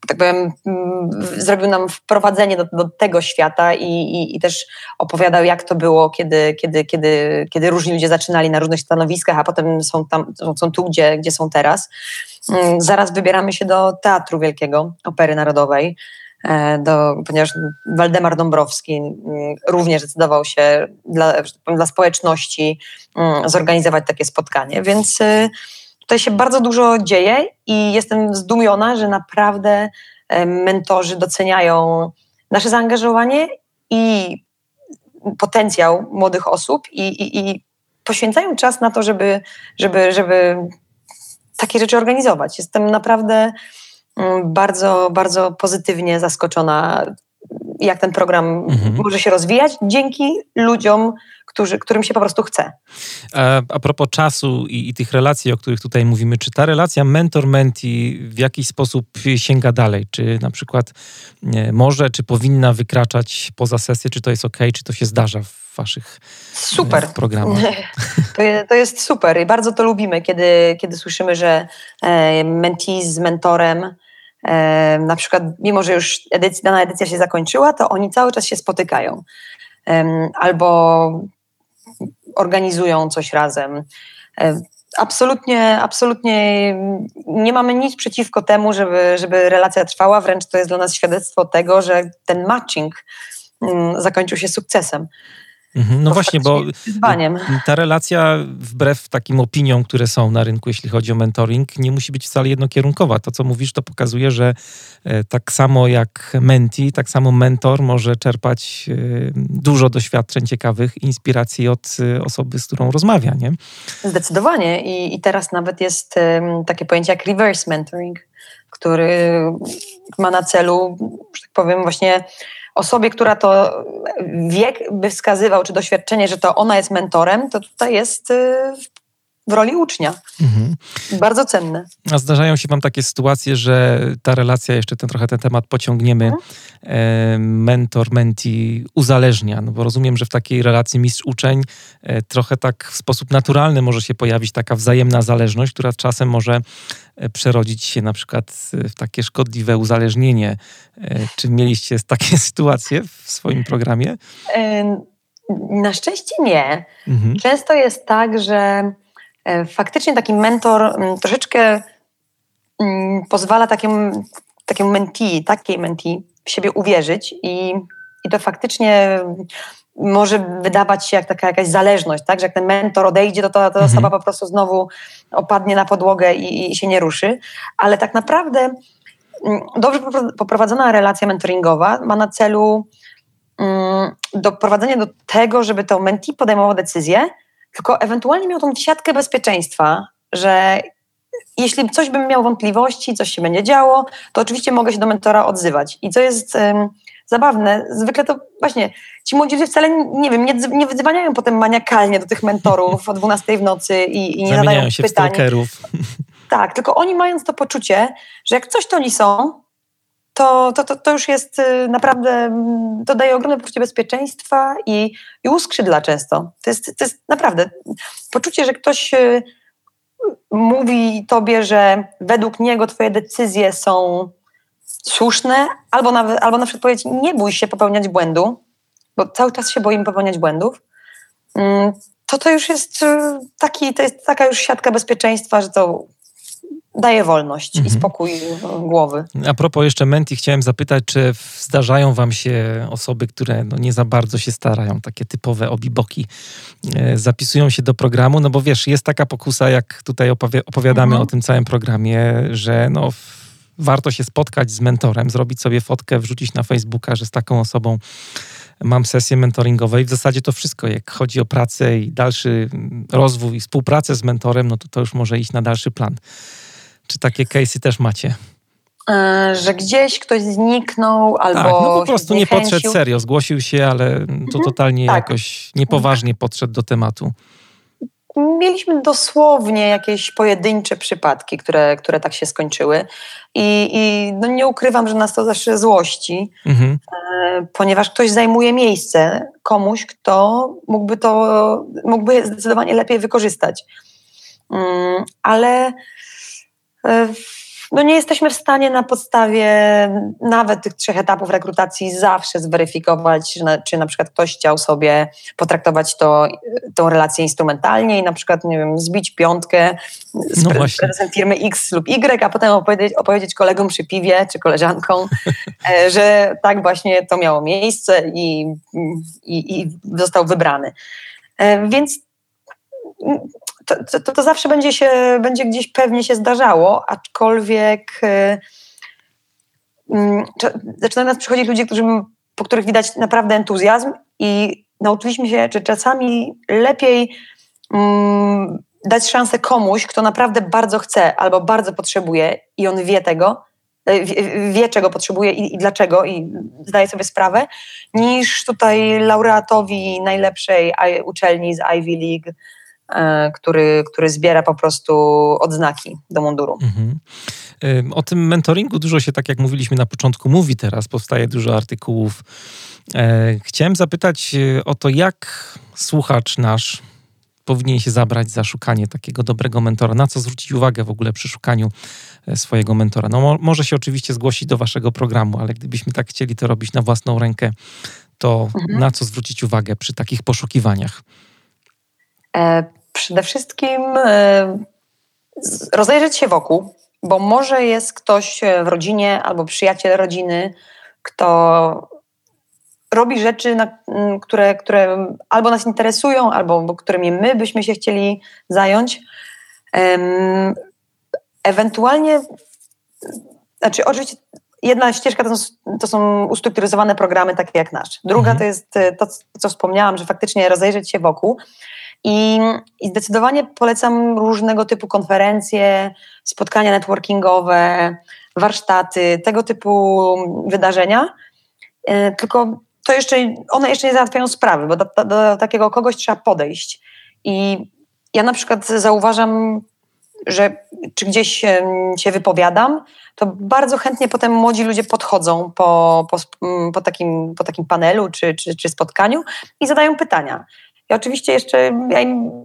tak powiem, mm, zrobił nam wprowadzenie do, do tego świata i, i, i, też opowiadał, jak to było, kiedy, kiedy, kiedy, kiedy różni ludzie zaczynali na różnych stanowiskach, a potem są, tam, są tu, gdzie, gdzie są teraz. Mm, zaraz wybieramy się do Teatru Wielkiego, Opery Narodowej. E, do, ponieważ Waldemar Dąbrowski mm, również zdecydował się dla, dla społeczności mm, zorganizować takie spotkanie, więc y, tutaj się bardzo dużo dzieje i jestem zdumiona, że naprawdę e, mentorzy doceniają nasze zaangażowanie i potencjał młodych osób i, i, i poświęcają czas na to, żeby, żeby, żeby takie rzeczy organizować. Jestem naprawdę bardzo, bardzo pozytywnie zaskoczona, jak ten program mhm. może się rozwijać dzięki ludziom, którzy, którym się po prostu chce. A, a propos czasu i, i, tych relacji, o których tutaj mówimy, czy ta relacja mentor-menti w jakiś sposób sięga dalej? Czy na przykład nie, może, czy powinna wykraczać poza sesję, czy to jest ok, czy to się zdarza w waszych super. programach? To, jest, to jest super i bardzo to lubimy, kiedy, kiedy słyszymy, że e, mentee z mentorem na przykład, mimo że już edycja, dana edycja się zakończyła, to oni cały czas się spotykają albo organizują coś razem. Absolutnie, absolutnie nie mamy nic przeciwko temu, żeby, żeby relacja trwała, wręcz to jest dla nas świadectwo tego, że ten matching mm, zakończył się sukcesem. Mhm, no właśnie, bo ta relacja, wbrew takim opiniom, które są na rynku, jeśli chodzi o mentoring, nie musi być wcale jednokierunkowa. To, co mówisz, to pokazuje, że e, tak samo jak menti, tak samo mentor może czerpać e, dużo doświadczeń ciekawych, inspiracji od e, osoby, z którą rozmawia, nie? Zdecydowanie. I, i teraz nawet jest takie pojęcie jak reverse mentoring, który ma na celu, że tak powiem, właśnie osobie, która to wiek by wskazywał, czy doświadczenie, że to ona jest mentorem, to tutaj jest y, w roli ucznia. Mhm. Bardzo cenne. A zdarzają się Wam takie sytuacje, że ta relacja, jeszcze ten, trochę ten temat pociągniemy, mhm. e, mentor, menti uzależnia, no bo rozumiem, że w takiej relacji mistrz-uczeń e, trochę tak w sposób naturalny może się pojawić taka wzajemna zależność, która czasem może e, przerodzić się na przykład w takie szkodliwe uzależnienie. E, czy mieliście takie sytuacje w swoim programie? Na szczęście nie. Mhm. Często jest tak, że E, faktycznie taki mentor mm, troszeczkę mm, pozwala takiemu, takiemu mentee, takiej mentee w siebie uwierzyć i, i to faktycznie może wydawać się jak taka jakaś zależność, tak? że jak ten mentor odejdzie, to ta, ta mhm. osoba po prostu znowu opadnie na podłogę i, i się nie ruszy. Ale tak naprawdę mm, dobrze poprowadzona relacja mentoringowa ma na celu doprowadzenie do tego, żeby to mentee podejmował decyzję, tylko ewentualnie miał tą siatkę bezpieczeństwa, że jeśli coś bym miał wątpliwości, coś się będzie działo, to oczywiście mogę się do mentora odzywać. I co jest zabawne. Zwykle to właśnie ci młodzi ludzie wcale, nie wiem, nie, nie wydzwaniają potem maniakalnie do tych mentorów o 12 w nocy i, i nie Zamieniają zadają się pytań. w stalkerów. Tak, tylko oni mając to poczucie, że jak coś to oni są, to, to, to, to już jest y, naprawdę, mm, to daje ogromne poczucie bezpieczeństwa i, i uskrzydla często. To jest, to jest naprawdę poczucie, że ktoś y, mówi tobie, że według niego twoje decyzje są słuszne, albo, nawet, albo na przykład powiedzieć, nie bój się popełniać błędu, bo cały czas się boimy popełniać błędów, mm, to to już jest y, taki, to jest taka już siatka bezpieczeństwa, że to daje wolność mhm. i spokój głowy. A propos jeszcze Menti, chciałem zapytać, czy zdarzają wam się osoby, które no nie za bardzo się starają, takie typowe obiboki, e, zapisują się do programu, no bo wiesz, jest taka pokusa, jak tutaj opowiadamy mhm. o tym całym programie, że no warto się spotkać z mentorem, zrobić sobie fotkę, wrzucić na Facebooka, że z taką osobą mam sesję mentoringową i w zasadzie to wszystko, jak chodzi o pracę i dalszy rozwój, współpracę z mentorem, no to to już może iść na dalszy plan. Czy takie case'y też macie? E, że gdzieś ktoś zniknął albo. Tak, no po prostu nie podszedł serio, zgłosił się, ale to mhm, totalnie tak. jakoś niepoważnie podszedł do tematu. Mieliśmy dosłownie jakieś pojedyncze przypadki, które, które tak się skończyły. I, i no nie ukrywam, że nas to zawsze złości, mhm. E, ponieważ ktoś zajmuje miejsce komuś, kto mógłby to, mógłby zdecydowanie lepiej wykorzystać. Mm, ale no nie jesteśmy w stanie na podstawie nawet tych trzech etapów rekrutacji zawsze zweryfikować, czy na przykład ktoś chciał sobie potraktować to, tą relację instrumentalnie i na przykład, nie wiem, zbić piątkę z no prezesem firmy X lub Y, a potem opowiedzieć, opowiedzieć kolegom przy piwie czy koleżankom, e, że tak właśnie to miało miejsce i, i, i został wybrany. E, więc to, to, to, zawsze będzie, się, będzie gdzieś pewnie się zdarzało, aczkolwiek yy, zaczynają nas przychodzić ludzie, którzy, po których widać naprawdę entuzjazm i nauczyliśmy się, że czasami lepiej yy, dać szansę komuś, kto naprawdę bardzo chce albo bardzo potrzebuje i on wie tego, y, wie, czego potrzebuje i, i, dlaczego i zdaje sobie sprawę, niż tutaj laureatowi najlepszej uczelni z Ivy League który, który zbiera po prostu odznaki do munduru. Mhm. O tym mentoringu dużo się, tak jak mówiliśmy na początku, mówi teraz, powstaje dużo artykułów. E, chciałem zapytać e, o to, jak słuchacz nasz powinien się zabrać za szukanie takiego dobrego mentora? Na co zwrócić uwagę w ogóle przy szukaniu swojego mentora? No, mo może się oczywiście zgłosić do waszego programu, ale gdybyśmy tak chcieli to robić na własną rękę, to mhm. na co zwrócić uwagę przy takich poszukiwaniach? E, przede wszystkim e, rozejrzeć się wokół, bo może jest ktoś w rodzinie albo przyjaciel rodziny, kto robi rzeczy, które, które albo nas interesują, albo którymi my byśmy się chcieli zająć. Ewentualnie, znaczy oczywiście jedna ścieżka to są, to są ustrukturyzowane programy takie jak nasz. Druga mhm. to jest to, co wspomniałam, że faktycznie rozejrzeć się wokół. I, I, zdecydowanie polecam różnego typu konferencje, spotkania networkingowe, warsztaty, tego typu wydarzenia. E, tylko to jeszcze, one jeszcze nie załatwiają sprawy, bo do, do, do takiego kogoś trzeba podejść. I ja na przykład zauważam, że czy gdzieś się, wypowiadam, to bardzo chętnie potem młodzi ludzie podchodzą po, po, po, takim, po takim panelu czy, czy, czy spotkaniu i zadają pytania. Ja oczywiście jeszcze ja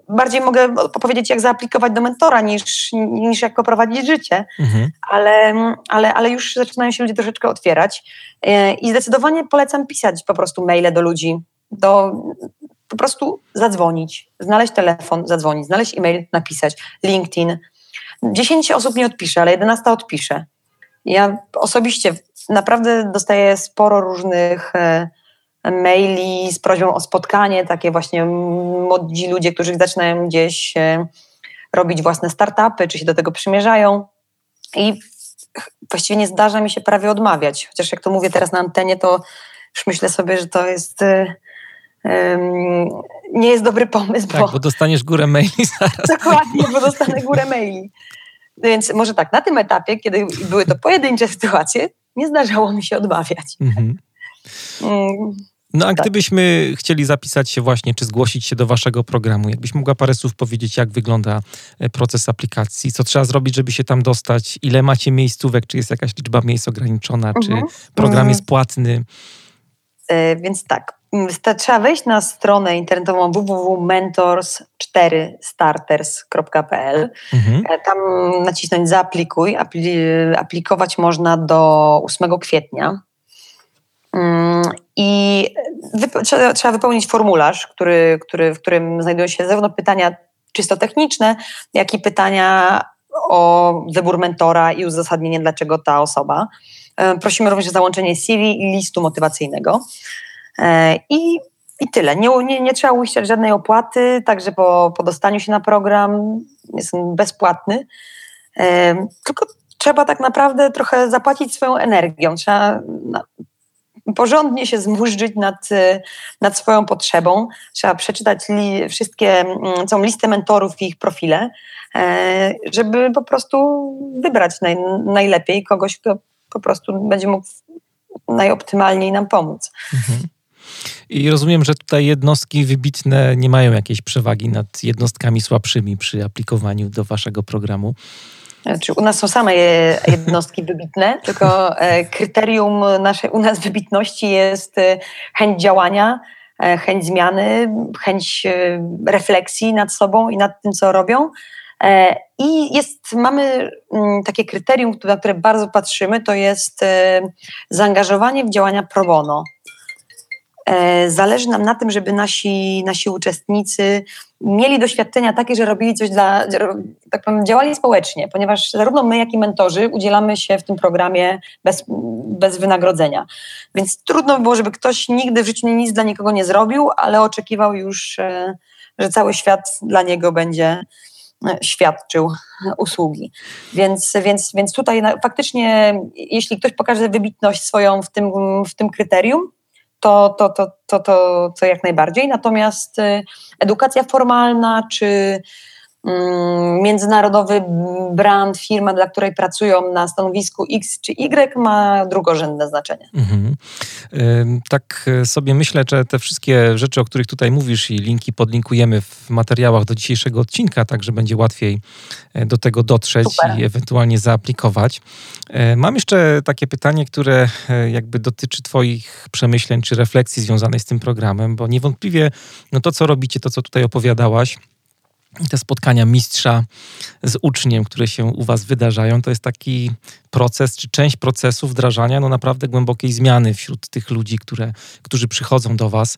bardziej mogę powiedzieć, jak zaaplikować do mentora, niż, niż jak poprowadzić życie, mhm. ale, ale, ale już zaczynają się ludzie troszeczkę otwierać. E, I zdecydowanie polecam pisać po prostu maile do ludzi, do po prostu zadzwonić, znaleźć telefon, zadzwonić, znaleźć e-mail, napisać, LinkedIn. 10 osób nie odpisze, ale 11 odpisze. Ja osobiście naprawdę dostaję sporo różnych e, maili z prośbą o spotkanie, takie właśnie młodzi ludzie, którzy zaczynają gdzieś e, robić własne startupy, czy się do tego przymierzają. I właściwie nie zdarza mi się prawie odmawiać. Chociaż jak to mówię teraz na antenie, to już myślę sobie, że to jest. Um, nie jest dobry pomysł. Tak, bo, bo dostaniesz górę maili zaraz. Dokładnie, bo dostanę górę maili. Więc może tak, na tym etapie, kiedy były to pojedyncze sytuacje, nie zdarzało mi się odmawiać. Mhm. No a tak. gdybyśmy chcieli zapisać się właśnie, czy zgłosić się do waszego programu, jakbyś mogła parę słów powiedzieć, jak wygląda e, proces aplikacji, co trzeba zrobić, żeby się tam dostać, ile macie miejscówek, czy jest jakaś liczba miejsc ograniczona, czy mhm. program mhm. jest płatny? E, więc tak, trzeba wejść na stronę internetową www.mentors4starters.pl. Mhm. E, tam nacisnąć zaaplikuj. aplikować można do 8 kwietnia. Mm, I trzeba, wypełnić formularz, który, który, w którym znajdują się zarówno pytania czysto techniczne, jak i pytania o wybór mentora i uzasadnienie, dlaczego ta osoba. E, prosimy również o załączenie CV i listu motywacyjnego. E, I, i tyle. Nie, nie, nie trzeba uiścić żadnej opłaty, także po, po dostaniu się na program jest on bezpłatny. E, tylko trzeba tak naprawdę trochę zapłacić swoją energią. Trzeba porządnie się zmurzyć nad, nad swoją potrzebą. Trzeba przeczytać li, wszystkie, mm, całą listę mentorów i ich profile, żeby po prostu wybrać naj, najlepiej kogoś, kto po prostu będzie mógł najoptymalniej nam pomóc. Mhm. I rozumiem, że tutaj jednostki wybitne nie mają jakiejś przewagi nad jednostkami słabszymi przy aplikowaniu do waszego programu. Znaczy, u nas są same jednostki wybitne, tylko e, kryterium naszej u nas wybitności jest e, chęć działania, e, chęć zmiany, chęć refleksji nad sobą i nad tym, co robią. I jest, mamy mm, takie kryterium, na które bardzo patrzymy, to jest zaangażowanie w działania pro bono. E, zależy nam na tym, żeby nasi, nasi uczestnicy mieli doświadczenia takie, że robili coś dla, tak powiem, działali społecznie, ponieważ zarówno my, jak i mentorzy udzielamy się w tym programie bez, bez wynagrodzenia. Więc trudno by było, żeby ktoś nigdy w życiu nic dla nikogo nie zrobił, ale oczekiwał już, e, że cały świat dla niego będzie e, świadczył usługi. Więc, więc, więc tutaj faktycznie, jeśli ktoś pokaże wybitność swoją w tym, w tym kryterium, to, to, to, to, to, to jak najbardziej. Natomiast y, edukacja formalna czy międzynarodowy brand, firma, dla której pracują na stanowisku X czy Y, ma drugorzędne znaczenie. Mhm. Tak e, sobie myślę, że te wszystkie rzeczy, o których tutaj mówisz i linki podlinkujemy w materiałach do dzisiejszego odcinka, tak że będzie łatwiej e, do tego dotrzeć Super. i ewentualnie zaaplikować. E, mam jeszcze takie pytanie, które jakby dotyczy Twoich przemyśleń czy refleksji związanej z tym programem, bo niewątpliwie no to, co robicie, to, co tutaj opowiadałaś, te spotkania mistrza z uczniem, które się u Was wydarzają, to jest taki proces, czy część procesu wdrażania no naprawdę głębokiej zmiany wśród tych ludzi, które, którzy przychodzą do Was.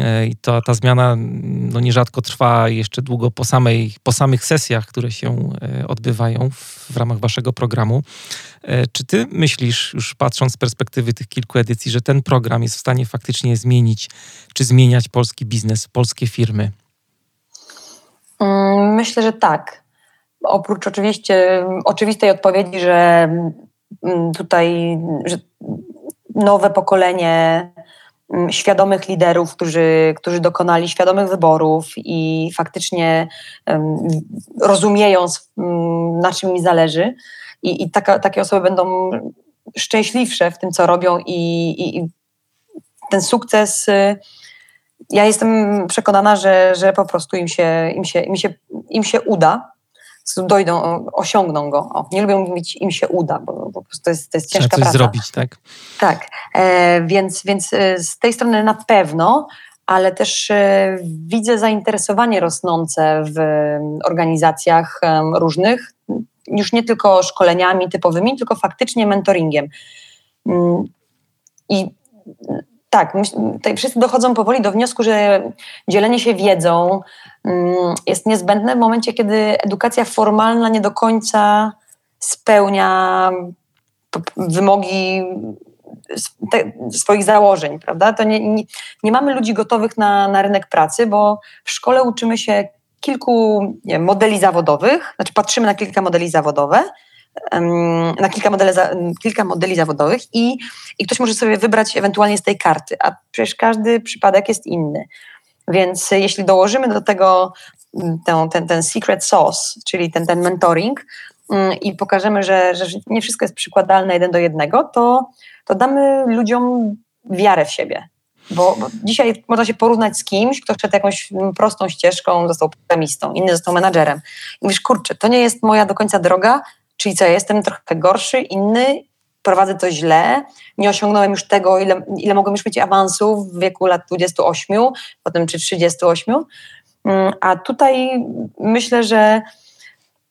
E, I to, ta zmiana no nierzadko trwa jeszcze długo po, samej, po samych sesjach, które się e, odbywają w, w ramach Waszego programu. E, czy Ty myślisz, już patrząc z perspektywy tych kilku edycji, że ten program jest w stanie faktycznie zmienić, czy zmieniać polski biznes, polskie firmy? Mm, myślę, że tak. Oprócz oczywiście oczywistej odpowiedzi, że mm, tutaj że nowe pokolenie mm, świadomych liderów, którzy, którzy dokonali świadomych wyborów i faktycznie rozumieją, na czym mi zależy. I, i taka, takie osoby będą szczęśliwsze w tym, co robią, i, i, i ten sukces ja jestem przekonana, że, że po prostu im się, im, się, im, się, im się uda, dojdą, osiągną go. O, nie lubię mówić im się uda, bo po prostu to jest, to jest ciężka Trzeba coś praca. zrobić, tak? Tak, e, więc, więc e, z tej strony na pewno, ale też e, widzę zainteresowanie rosnące w organizacjach e, różnych, już nie tylko szkoleniami typowymi, tylko faktycznie mentoringiem. Mm, I tak, tutaj wszyscy dochodzą powoli do wniosku, że dzielenie się wiedzą mm, jest niezbędne w momencie, kiedy edukacja formalna nie do końca spełnia wymogi swoich założeń, prawda? To nie, nie, nie mamy ludzi gotowych na, na rynek pracy, bo w szkole uczymy się kilku modeli zawodowych, znaczy patrzymy na kilka modeli zawodowe, na kilka modeli, kilka modeli zawodowych i, i ktoś może sobie wybrać ewentualnie z tej karty, a przecież każdy przypadek jest inny. Więc jeśli dołożymy do tego ten, ten, ten secret sauce, czyli ten, ten mentoring i pokażemy, że, że nie wszystko jest przykładalne jeden do jednego, to, to damy ludziom wiarę w siebie. Bo, bo, dzisiaj można się porównać z kimś, kto szedł jakąś prostą ścieżką, został programistą, inny został menadżerem. I mówisz, kurczę, to nie jest moja do końca droga, czyli co, ja jestem trochę gorszy, inny, prowadzę to źle, nie osiągnąłem już tego, ile, ile mogłem już mieć awansów w wieku lat 28, potem czy 38. Mm, a tutaj myślę, że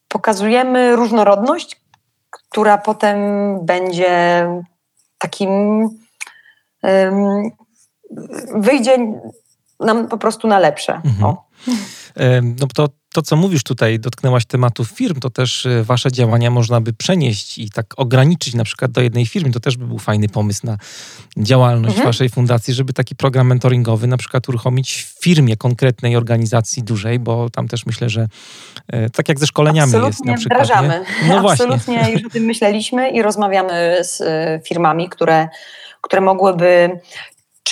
pokazujemy różnorodność, która potem będzie takim wyjdzie nam po prostu na lepsze. Mhm. No to, to, co mówisz tutaj, dotknęłaś tematu firm, to też e, wasze działania można by przenieść i tak ograniczyć na przykład do jednej firmy. To też by był fajny pomysł na działalność mhm. waszej fundacji, żeby taki program mentoringowy na przykład uruchomić w firmie konkretnej organizacji dużej, bo tam też myślę, że e, tak jak ze szkoleniami Absolutnie jest na przykład. Wdrażamy. No Absolutnie właśnie. już o tym myśleliśmy i rozmawiamy z e, firmami, które które mogłyby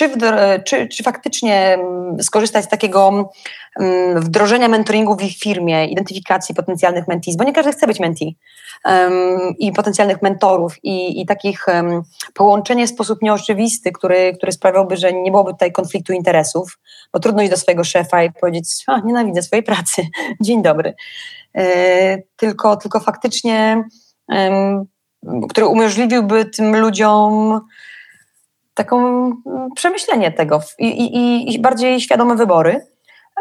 czy, czy, czy faktycznie mm, skorzystać z takiego mm, wdrożenia mentoringu w ich firmie, identyfikacji potencjalnych mentees, bo nie każdy chce być mentee um, i potencjalnych mentorów i, i takich um, połączenie w sposób nieoczywisty, który, który sprawiałby, że nie byłoby tutaj konfliktu interesów, bo trudno iść do swojego szefa i powiedzieć, a nienawidzę swojej pracy, dzień dobry. E, tylko, tylko faktycznie, um, który umożliwiłby tym ludziom taką mm, przemyślenie tego i, i, i bardziej świadome wybory,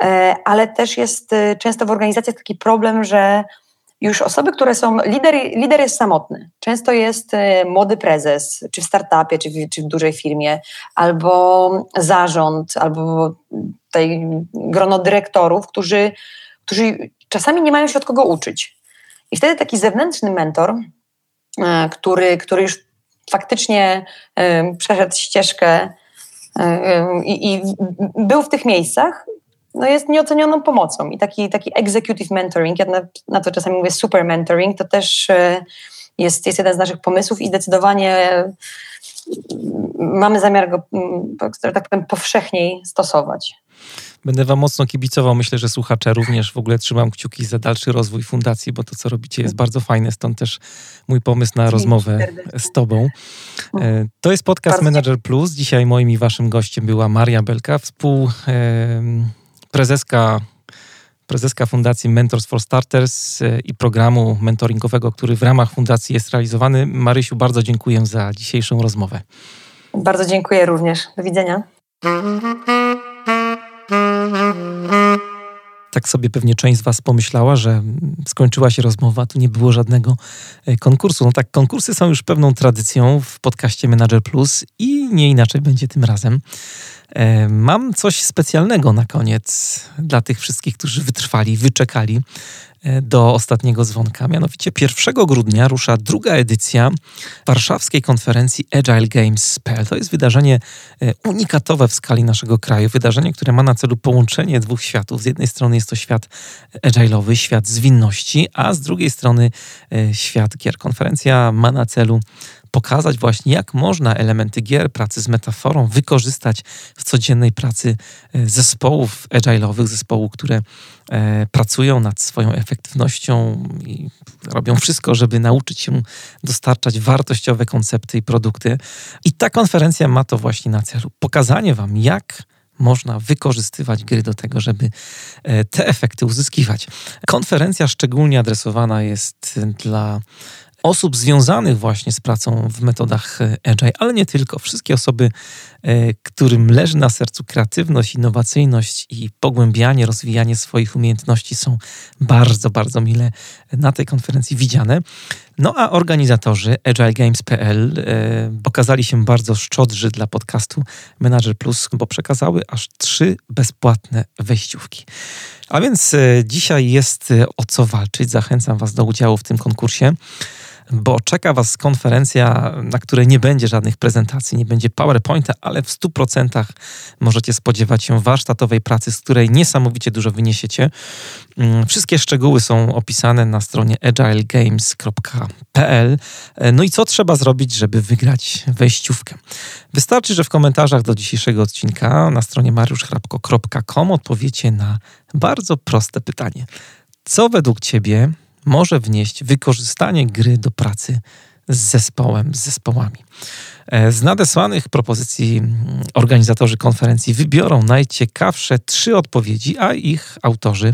e, ale też jest e, często w organizacjach taki problem, że już osoby, które są, lider, lider jest samotny. Często jest e, młody prezes, czy w startupie, czy w, czy w dużej firmie, albo zarząd, albo tutaj grono dyrektorów, którzy, którzy czasami nie mają się od kogo uczyć. I wtedy taki zewnętrzny mentor, który, który już faktycznie przeszedł ścieżkę i, i był w tych miejscach, no jest nieocenioną pomocą. I taki, taki executive mentoring, ja na, na, to czasami mówię super mentoring, to też e, jest, jest jeden z naszych pomysłów i zdecydowanie mamy zamiar go, tak powiem, powszechniej stosować. Będę Wam mocno kibicował. Myślę, że słuchacze również w ogóle trzymam kciuki za dalszy rozwój fundacji, bo to, co robicie, jest bardzo fajne. Stąd też mój pomysł na rozmowę z Tobą. E, to jest podcast Manager Plus. Dzisiaj moim i Waszym gościem była Maria Belka, współprezeska prezeska Fundacji Mentors for Starters e, i programu mentoringowego, który w ramach fundacji jest realizowany. Marysiu, bardzo dziękuję za dzisiejszą rozmowę. Bardzo dziękuję również. Do widzenia. Tak sobie pewnie część z Was pomyślała, że skończyła się rozmowa, tu nie było żadnego e, konkursu. No tak, konkursy są już pewną tradycją w podcaście Manager Plus i nie inaczej będzie tym razem. E, mam coś specjalnego na koniec dla tych wszystkich, którzy wytrwali, wyczekali do ostatniego dzwonka. Mianowicie 1 grudnia rusza druga edycja warszawskiej konferencji Agile Games.pl. To jest wydarzenie e, unikatowe w skali naszego kraju. Wydarzenie, które ma na celu połączenie dwóch światów. Z jednej strony jest to świat agile'owy, świat zwinności, a z drugiej strony e, świat gier. Konferencja ma na celu pokazać właśnie, jak można elementy gier, pracy z metaforą wykorzystać w codziennej pracy e, zespołów agile'owych, zespołów, które e, pracują nad swoją efektywnością i robią wszystko, żeby nauczyć się dostarczać wartościowe koncepty i produkty. I ta konferencja ma to właśnie na celu. Pokazanie Wam, jak można wykorzystywać gry do tego, żeby e, te efekty uzyskiwać. Konferencja szczególnie adresowana jest dla osób związanych właśnie z pracą w metodach e, Agile, ale nie tylko. Wszystkie osoby, e, którym leży na sercu kreatywność, innowacyjność i pogłębianie, rozwijanie swoich umiejętności są bardzo, bardzo mile na tej konferencji widziane. No a organizatorzy agilegames.pl e, pokazali się bardzo szczodrzy dla podcastu Manager Plus, bo przekazały aż trzy bezpłatne wejściówki. A więc dzisiaj jest o co walczyć. Zachęcam Was do udziału w tym konkursie bo czeka Was konferencja, na której nie będzie żadnych prezentacji, nie będzie PowerPointa, ale w 100% możecie spodziewać się warsztatowej pracy, z której niesamowicie dużo wyniesiecie. Mm, wszystkie szczegóły są opisane na stronie agilegames.pl. No i co trzeba zrobić, żeby wygrać wejściówkę? Wystarczy, że w komentarzach do dzisiejszego odcinka na stronie mariuszchrapko.com odpowiecie na bardzo proste pytanie. Co według Ciebie może wnieść wykorzystanie gry do pracy z zespołem, z zespołami. E, z nadesłanych propozycji mm, organizatorzy konferencji wybiorą najciekawsze trzy odpowiedzi, a ich autorzy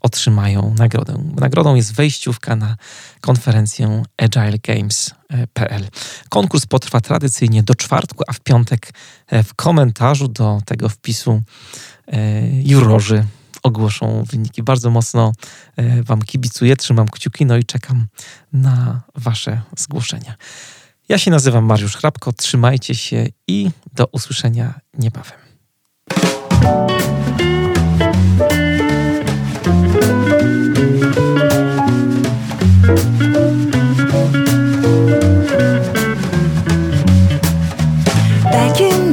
otrzymają nagrodę. Nagrodą jest wejściówka na konferencję agilegames.pl. Konkurs potrwa tradycyjnie do czwartku, a w piątek e, w komentarzu do tego wpisu e, jurorzy ogłoszą wyniki. Bardzo mocno Wam kibicuję, trzymam kciuki, no i czekam na Wasze zgłoszenia. Ja się nazywam Mariusz Hrabko, trzymajcie się i do usłyszenia niebawem.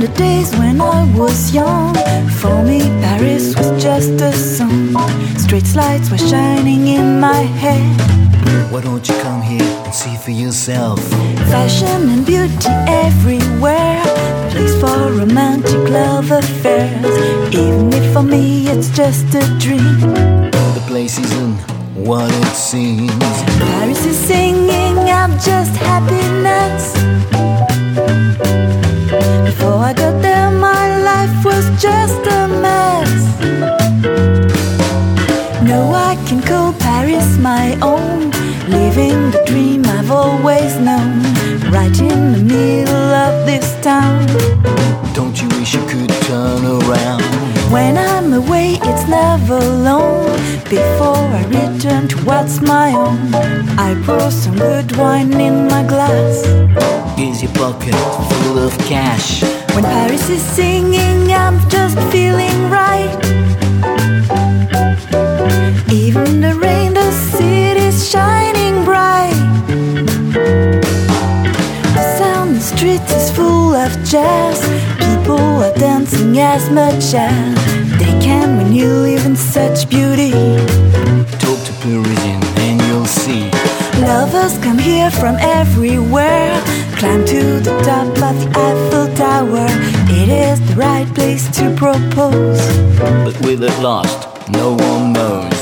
The days when I was young, for me Paris was just a song. Street lights were shining in my head. Why don't you come here and see for yourself? Fashion and beauty everywhere. Place for romantic love affairs. Even if for me it's just a dream. The place isn't what it seems. Paris is singing, I'm just happiness. Before I got there, my life was just a mess. No, I can call Paris my own. Living the dream I've always known, right in the middle of this town. Don't you wish you could turn around? When I'm away, it's never long. Before I return to what's my own, I pour some good wine in my glass. Is your pocket full of cash? When Paris is singing, I'm just feeling right. Even the rain, the city's shining. Bright. The sound the street is full of jazz. People are dancing as much as they can when you live in such beauty. Talk to Parisian and you'll see. Lovers come here from everywhere. Climb to the top of the Eiffel Tower. It is the right place to propose. But will it last? No one knows.